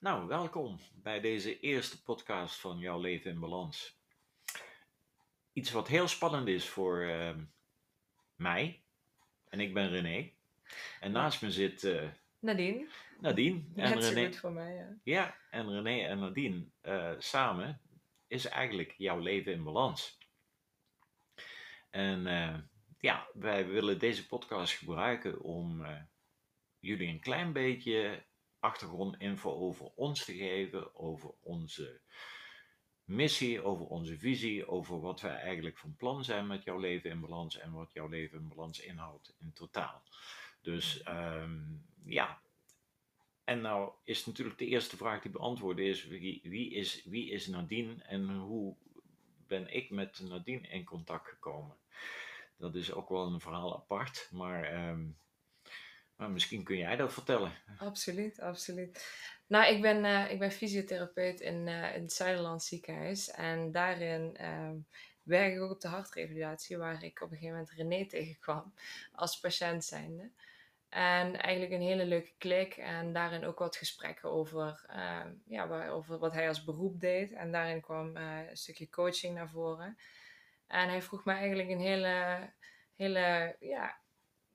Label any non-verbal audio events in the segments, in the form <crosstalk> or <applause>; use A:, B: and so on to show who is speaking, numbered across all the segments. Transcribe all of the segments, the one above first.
A: Nou, welkom bij deze eerste podcast van Jouw Leven in Balans. Iets wat heel spannend is voor ehm, mij. En ik ben René. En naast me zit eh,
B: Nadine.
A: Nadine. <laughs> En
B: Net
A: René,
B: goed voor mij, ja.
A: ja, en René en Nadine eh, samen is eigenlijk Jouw Leven in Balans. En eh, ja, wij willen deze podcast gebruiken om jullie een klein beetje achtergrondinfo over ons te geven, over onze missie, over onze visie, over wat wij eigenlijk van plan zijn met jouw leven in balans en wat jouw leven in balans inhoudt in totaal. Dus ehm, ja. En nou is natuurlijk de eerste vraag die beantwoord is: wie, wie, is, wie is Nadine en hoe ben ik met Nadine in contact gekomen? Dat is ook wel een verhaal apart, maar, ehm, maar misschien kun jij dat vertellen.
B: Absoluut, absoluut. Nou, ik ben, eh, ik ben fysiotherapeut in, eh, in het Zuiderland ziekenhuis. En daarin ehm, werk ik ook op de hartrevalidatie, waar ik op een gegeven moment René tegenkwam als patiënt zijnde. En eigenlijk een hele leuke klik en daarin ook wat gesprekken over, ehm, ja, waar- over wat hij als beroep deed. En daarin kwam eh, een stukje coaching naar voren. En hij vroeg me eigenlijk een hele, hele ja,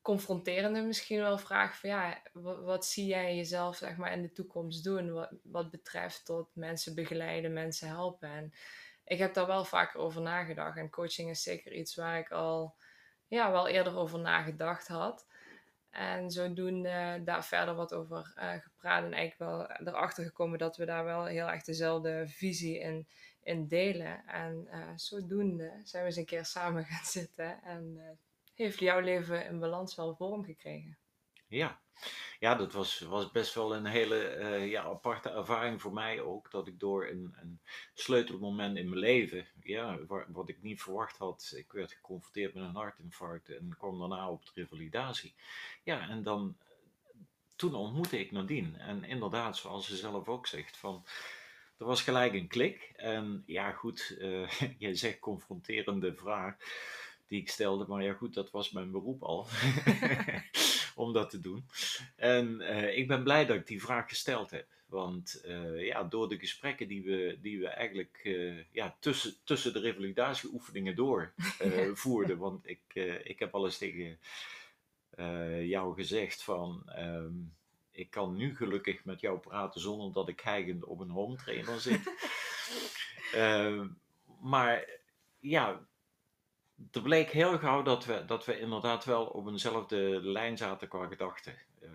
B: confronterende misschien wel vraag van ja, wat, zie jij jezelf zeg maar in de toekomst doen wat, wat betreft tot mensen begeleiden, mensen helpen. En ik heb daar wel vaker over nagedacht en coaching is zeker iets waar ik al ja, wel eerder over nagedacht had. En zodoende daar verder wat over eh, gepraat en eigenlijk wel erachter gekomen dat we daar wel heel erg dezelfde visie in, in delen. En eh, zodoende zijn we eens een keer samen <laughs> gaan zitten en eh, heeft jouw leven in balans wel vorm gekregen.
A: Ja, ja dat was, was best wel een hele eh, ja, aparte ervaring voor mij ook. Dat ik door een, een sleutelmoment in mijn leven, ja, wa- wat ik niet verwacht had, ik werd geconfronteerd met een hartinfarct en kwam daarna op de revalidatie. Ja, en dan, toen ontmoette ik Nadine. En inderdaad, zoals ze zelf ook zegt, van, er was gelijk een klik. En ja, goed, eh <laughs> jij zegt confronterende vraag die ik stelde, maar ja, goed, dat was mijn beroep al. <laughs> <laughs> om dat te doen. En eh, ik ben blij dat ik die vraag gesteld heb. Want eh, ja, door de gesprekken die we, die we eigenlijk eh, ja, tussen, tussen de revalidatieoefeningen door <laughs> voerden. Want ik, ik heb al eens tegen jou gezegd van... ehm, ik kan nu gelukkig met jou praten zonder dat ik hijgend op een home trainer zit. Ehm, maar ja, er bleek heel gauw dat we, dat we inderdaad wel op eenzelfde lijn zaten qua gedachten. Eh,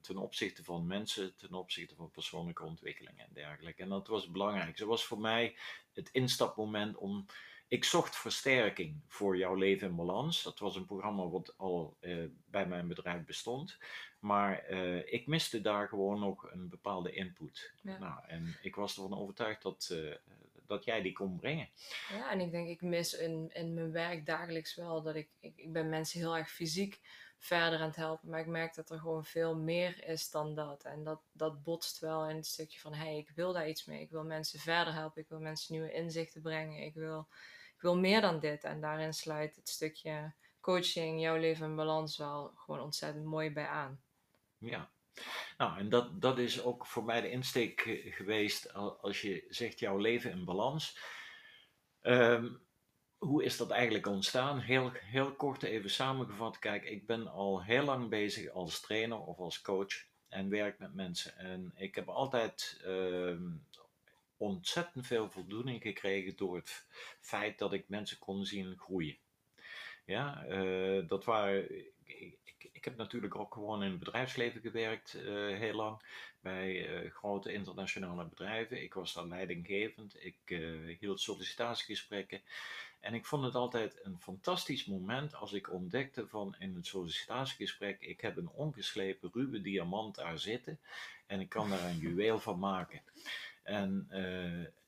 A: ten opzichte van mensen, ten opzichte van persoonlijke ontwikkeling en dergelijke. En dat was belangrijk. Zo was voor mij het instapmoment om. Ik zocht versterking voor jouw leven in balans. Dat was een programma wat al eh, bij mijn bedrijf bestond. Maar eh, ik miste daar gewoon nog een bepaalde input.
B: Ja.
A: Nou, en ik was ervan overtuigd dat, dat jij die kon brengen.
B: Ja, en ik denk, ik mis in, in mijn werk dagelijks wel dat ik, ik, ik ben mensen heel erg fysiek verder aan het helpen, maar ik merk dat er gewoon veel meer is dan dat. En dat, dat botst wel in het stukje van, hey, ik wil daar iets mee. Ik wil mensen verder helpen, ik wil mensen nieuwe inzichten brengen, ik wil, ik wil meer dan dit. En daarin sluit het stukje coaching, jouw leven in balans wel gewoon ontzettend mooi bij aan.
A: Ja. Nou, en dat, dat is ook voor mij de insteek eh, geweest al- als je zegt jouw leven in balans. Ehm, hoe is dat eigenlijk ontstaan? Heel, heel kort even samengevat. Kijk, ik ben al heel lang bezig als trainer of als coach en werk met mensen. En ik heb altijd ehm, ontzettend veel voldoening gekregen door het feit dat ik mensen kon zien groeien. Ja, eh, dat waren. Ik, heb natuurlijk ook gewoon in het bedrijfsleven gewerkt, eh, heel lang, bij eh, grote internationale bedrijven. Ik was daar leidinggevend, ik eh, hield sollicitatiegesprekken. En ik vond het altijd een fantastisch moment als ik ontdekte van in het sollicitatiegesprek, ik heb een ongeslepen ruwe diamant daar zitten en ik kan daar een juweel van maken. En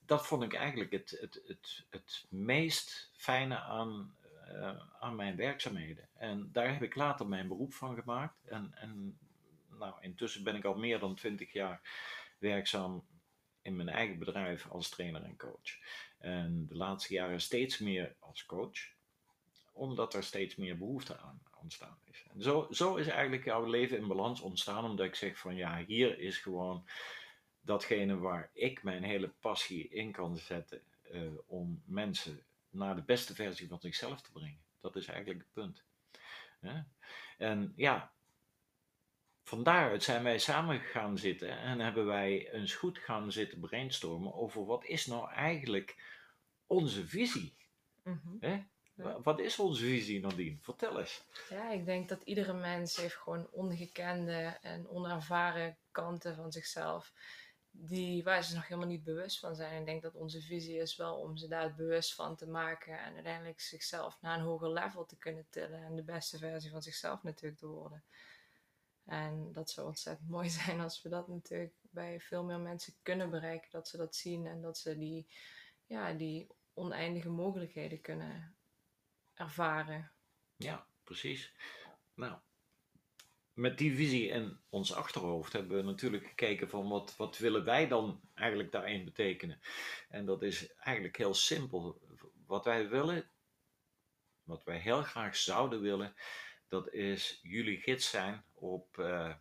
A: dat vond ik eigenlijk het, het, het, het meest fijne aan, aan mijn werkzaamheden. En daar heb ik later mijn beroep van gemaakt. En, en nou, intussen ben ik al meer dan twintig jaar werkzaam in mijn eigen bedrijf als trainer en coach. En de laatste jaren steeds meer als coach, omdat er steeds meer behoefte aan ontstaan is. En zo, zo is eigenlijk jouw leven in balans ontstaan, omdat ik zeg van ja, hier is gewoon datgene waar ik mijn hele passie in kan zetten eh, om mensen naar de beste versie van zichzelf te brengen. Dat is eigenlijk het punt. En ja, van daaruit zijn wij samen gaan zitten en hebben wij eens goed gaan zitten brainstormen over wat is nou eigenlijk onze visie. Mm Wat is onze visie, Nadine? Vertel eens.
B: Ja, ik denk dat iedere mens heeft gewoon ongekende en onervaren kanten van zichzelf. Die, waar ze nog helemaal niet bewust van zijn. Ik denk dat onze visie is wel om ze daar bewust van te maken. En uiteindelijk zichzelf naar een hoger level te kunnen tillen. En de beste versie van zichzelf natuurlijk te worden. En dat zou ontzettend <laughs> mooi zijn als we dat natuurlijk bij veel meer mensen kunnen bereiken. Dat ze dat zien en dat ze die, ja, die oneindige mogelijkheden kunnen ervaren.
A: Ja, precies. Nou, met die visie in ons achterhoofd hebben we natuurlijk gekeken van wat, wat willen wij dan eigenlijk daarin betekenen. En dat is eigenlijk heel simpel. Wat wij willen, wat wij heel graag zouden willen, dat is jullie gids zijn op, uh,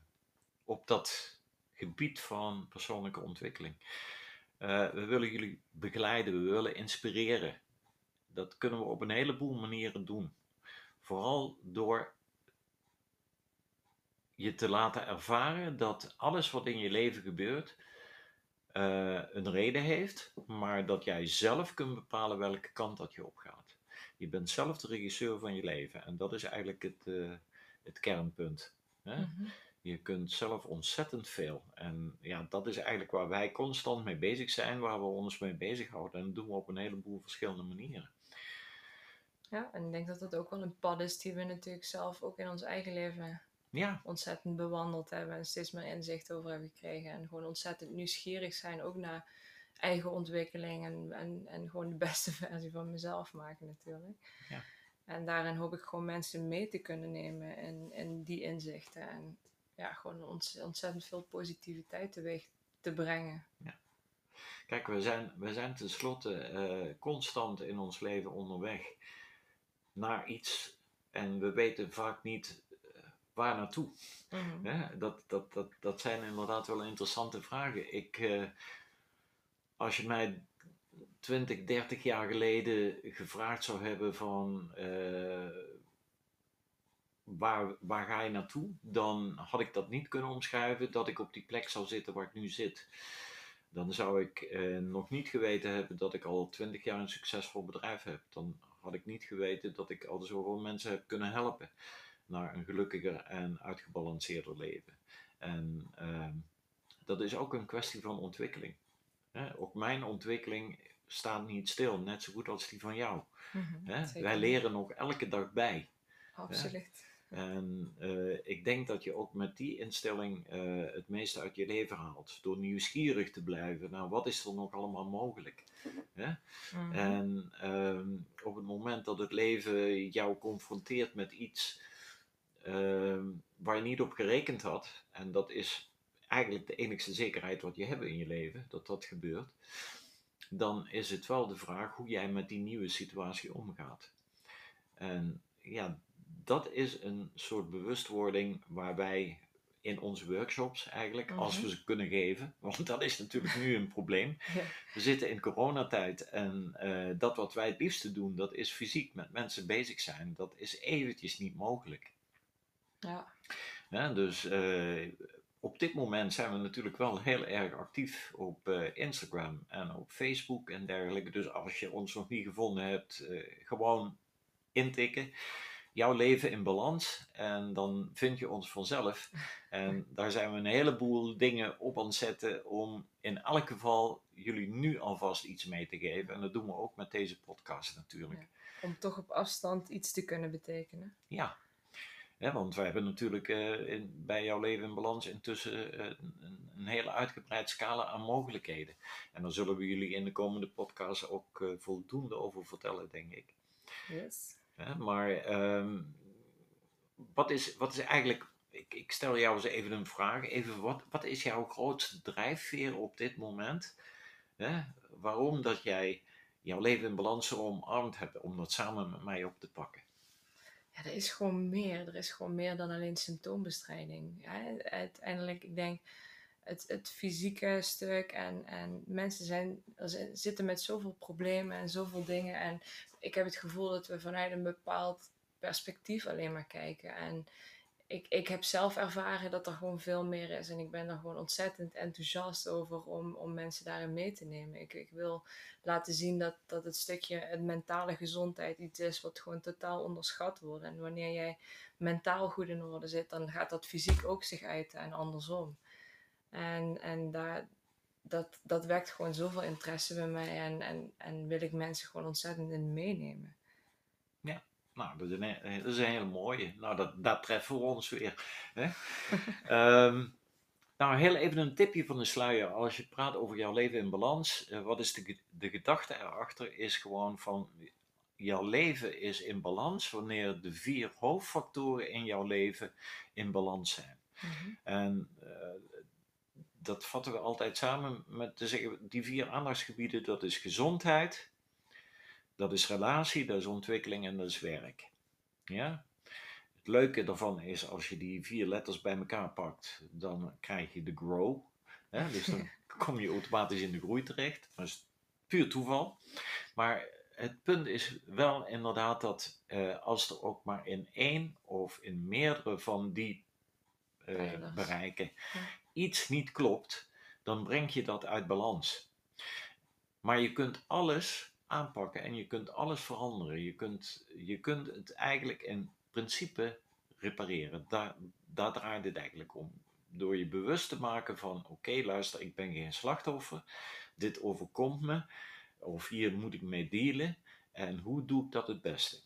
A: op dat gebied van persoonlijke ontwikkeling. Uh, we willen jullie begeleiden, we willen inspireren. Dat kunnen we op een heleboel manieren doen. Vooral door je te laten ervaren dat alles wat in je leven gebeurt uh, een reden heeft, maar dat jij zelf kunt bepalen welke kant dat je opgaat. Je bent zelf de regisseur van je leven en dat is eigenlijk het, uh, het kernpunt. Hè? Mm -hmm. Je kunt zelf ontzettend veel. En ja, dat is eigenlijk waar wij constant mee bezig zijn, waar we ons mee bezighouden. En dat doen we op een heleboel verschillende manieren.
B: Ja, en ik denk dat dat ook wel een pad is die we natuurlijk zelf ook in ons eigen leven ja. ontzettend bewandeld hebben en steeds meer inzicht over hebben gekregen. En gewoon ontzettend nieuwsgierig zijn, ook naar eigen ontwikkeling en, en, en gewoon de <laughs> beste versie van mezelf maken natuurlijk. Ja. En daarin hoop ik gewoon mensen mee te kunnen nemen in, in die inzichten. En ja, gewoon ontzettend veel positiviteit teweeg te brengen. Ja.
A: Kijk, we zijn, we zijn tenslotte uh, constant in ons leven onderweg naar iets en we weten vaak niet waar naartoe. Mm -hmm. dat, dat, dat, dat zijn inderdaad wel interessante vragen. Ik, uh, als je mij 20, 30 jaar geleden gevraagd zou hebben van waar, waar ga je naartoe? Dan had ik dat niet kunnen omschrijven dat ik op die plek zou zitten waar ik nu zit. Dan zou ik eh, nog niet geweten hebben dat ik al twintig jaar een succesvol bedrijf heb. Dan had ik niet geweten dat ik al zoveel mensen heb kunnen helpen naar een gelukkiger en uitgebalanceerder leven. En uh, dat is ook een kwestie van ontwikkeling. Hè? Ook mijn ontwikkeling staat niet stil, net zo goed als die van jou. Mm -hmm, Wij leren nog elke dag bij.
B: Absoluut.
A: En uh, ik denk dat je ook met die instelling uh, het meeste uit je leven haalt. Door nieuwsgierig te blijven naar wat is er nog allemaal mogelijk. Hè? Mm -hmm. En uh, op het moment dat het leven jou confronteert met iets ehm, waar je niet op gerekend had, en dat is eigenlijk de enigste zekerheid wat je hebt in je leven, dat dat gebeurt, dan is het wel de vraag hoe jij met die nieuwe situatie omgaat. En ja, dat is een soort bewustwording waar wij in onze workshops eigenlijk, als mhm. we ze kunnen geven, <laughs> want dat is natuurlijk nu een probleem. <laughs> We zitten in coronatijd en uh, dat wat wij het liefste doen, dat is fysiek met mensen bezig zijn. Dat is eventjes niet mogelijk. Ja. ja dus uh, op dit moment zijn we natuurlijk wel heel erg actief op uh, Instagram en op Facebook en dergelijke. Dus als je ons nog niet gevonden hebt, gewoon intikken jouw leven in balans. En dan vind je ons vanzelf. En daar zijn we een heleboel dingen op aan het zetten om in elk geval jullie nu alvast iets mee te geven. En dat doen we ook met deze podcast natuurlijk.
B: om toch op afstand iets te kunnen betekenen.
A: Ja. Ja want wij hebben natuurlijk uh, in, bij jouw leven in balans intussen uh, een, een, hele uitgebreid scala aan mogelijkheden. En daar zullen we jullie in de komende podcast ook uh, voldoende over vertellen, denk ik.
B: Yes.
A: Maar um, wat, is, wat is eigenlijk, ik, ik, stel jou eens even een vraag, even wat, wat is jouw grootste drijfveer op dit moment? Waarom dat jij jouw leven in balans omarmd hebt om dat samen met mij op te pakken?
B: Er is gewoon meer. Er is gewoon meer dan alleen symptoombestrijding. Ja, uiteindelijk, ik denk, het, het fysieke stuk. En, en mensen zijn, er zitten met zoveel problemen en zoveel dingen. En ik heb het gevoel dat we vanuit een bepaald perspectief alleen maar kijken. En ik, ik heb zelf ervaren dat er gewoon veel meer is. En ik ben er gewoon ontzettend enthousiast over om, om mensen daarin mee te nemen. Ik, ik wil laten zien dat, dat het stukje het mentale gezondheid iets is wat gewoon totaal onderschat wordt. En wanneer jij mentaal goed in orde zit, dan gaat dat fysiek ook zich uiten en andersom. En, en daar, dat, dat wekt gewoon zoveel interesse bij mij en, en, en wil ik mensen gewoon ontzettend in meenemen.
A: Nou, dat is een, dat is een hele mooie. Nou, dat, dat treffen we ons weer. Hè? um, <laughs> nou, heel even een tipje van de sluier. Als je praat over jouw leven in balans, uh, wat is de, de gedachte erachter? Is gewoon van jouw leven is in balans wanneer de vier hoofdfactoren in jouw leven in balans zijn. Mm -hmm. En uh, dat vatten we altijd samen met te zeggen, die vier aandachtsgebieden, dat is gezondheid, dat is relatie, dat is ontwikkeling en dat is werk. Ja? Het leuke daarvan is, als je die vier letters bij elkaar pakt, dan krijg je de grow. Hè? Dus dan <laughs> kom je automatisch in de groei terecht. Dat is puur toeval. Maar het punt is wel inderdaad dat uh, als er ook maar in één of in meerdere van die uh, bereiken ja. iets niet klopt, dan breng je dat uit balans. Maar je kunt alles aanpakken en je kunt alles veranderen. Je kunt, je kunt het eigenlijk in principe repareren. Daar, daar draait het eigenlijk om. Door je bewust te maken van: oké, luister, ik ben geen slachtoffer. Dit overkomt me. Of hier moet ik mee dealen. En hoe doe ik dat het beste?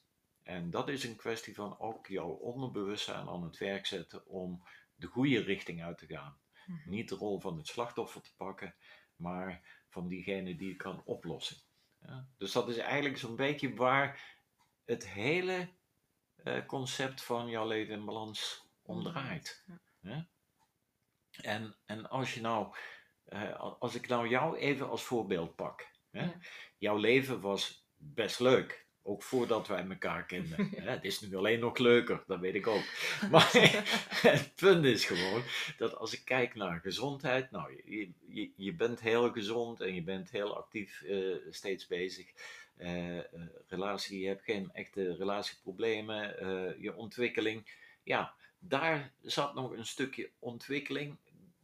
A: En dat is een kwestie van ook jouw onderbewustzijn aan het werk zetten om de goede richting uit te gaan. Mhm. Niet de rol van het slachtoffer te pakken, maar van diegene die het kan oplossen. Ja? Dus dat is eigenlijk zo'n beetje waar het hele uh, concept van jouw leven in balans om draait. Ja. En, en als je nou, uh, als ik nou jou even als voorbeeld pak. Ja. Jouw leven was best leuk. Ook voordat wij elkaar kenden. <laughs> het is nu alleen nog leuker, dat weet ik ook. <laughs> Maar <laughs> het punt is gewoon dat als ik kijk naar gezondheid, nou, je, je, je bent heel gezond en je bent heel actief uh, steeds bezig. Uh, uh, relatie, je hebt geen echte relatieproblemen, je ontwikkeling. Ja, daar zat nog een stukje ontwikkeling.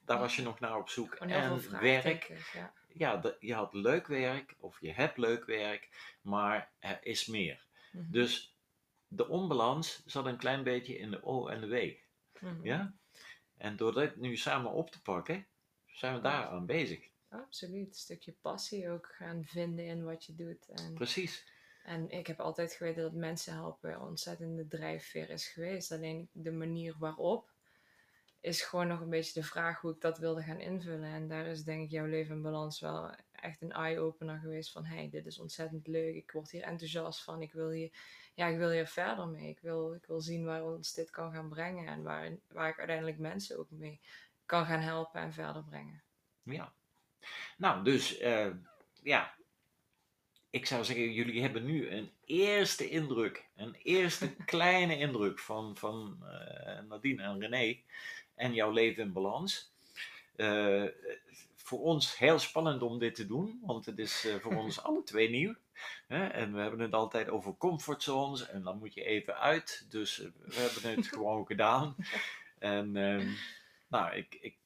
A: Daar was je nog naar op zoek. En werk. Ja ja, je had leuk werk of je hebt leuk werk, maar er is meer. Mhm. Dus de onbalans zat een klein beetje in de O en de W. Mhm. Ja? En door dat nu samen op te pakken, zijn we daar aan bezig.
B: Absoluut. Een stukje passie ook gaan vinden in wat je doet. En,
A: Precies.
B: En ik heb altijd geweten dat mensen helpen ontzettend de drijfveer is geweest. Alleen de manier waarop is gewoon nog een beetje de vraag hoe ik dat wilde gaan invullen. En daar is denk ik jouw leven in balans wel echt een eye-opener geweest van hey, dit is ontzettend leuk. Ik word hier enthousiast van. Ik wil hier, ja, ik wil hier verder mee. Ik wil, ik wil zien waar ons dit kan gaan brengen en waar, waar ik uiteindelijk mensen ook mee kan gaan helpen en verder brengen.
A: Ja. Nou, dus uh, ja, ik zou zeggen, jullie hebben nu een eerste indruk, een eerste <laughs> kleine indruk van, van uh, Nadine en René en jouw leven in balans. Uh, voor ons heel spannend om dit te doen, want het is uh, voor <laughs> ons alle twee nieuw. Hè? En we hebben het altijd over comfortzones en dan moet je even uit. Dus uh, we hebben het <laughs> gewoon gedaan. En uh, nou, ik, ik,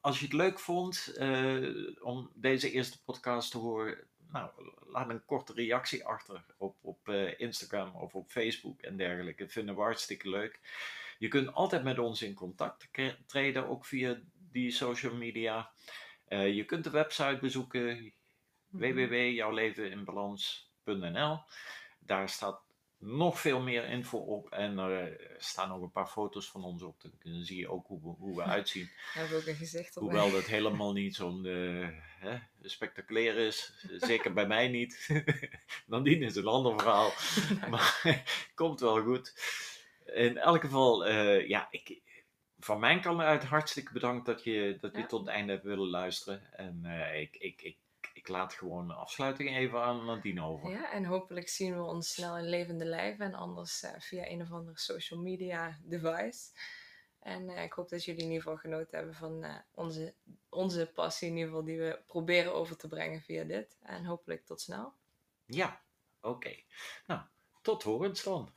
A: als je het leuk vond om deze eerste podcast te horen, nou, laat een korte reactie achter op, op Instagram of op Facebook en dergelijke. Dat vinden we hartstikke leuk. Je kunt altijd met ons in contact treden, ook via die social media. Uh, je kunt de website bezoeken mhm. www.jouwleveninbalans.nl. Daar staat nog veel meer info op en er staan ook een paar foto's van ons op. Dan zie je ook hoe, hoe we <laughs> uitzien.
B: We hebben ook een gezicht
A: op. Hoewel dat helemaal niet zo'n uh, spectaculair is. Zeker bij mij niet. <laughs> Nadien is een ander verhaal. <laughs> maar komt wel goed in elk geval, uh, ja, ik, van mijn kant uit hartstikke bedankt dat je, dat je tot het einde hebt willen luisteren. En uh, ik, ik, ik, ik laat gewoon de afsluiting even aan Nadine over.
B: Ja, en hopelijk zien we ons snel in levende lijven en anders uh, via een of andere social media device. En eh, ik hoop dat jullie in ieder geval genoten hebben van eh, onze, onze passie, in ieder geval, die we proberen over te brengen via dit. En hopelijk tot snel.
A: Ja, oké. Nou, tot horens dan.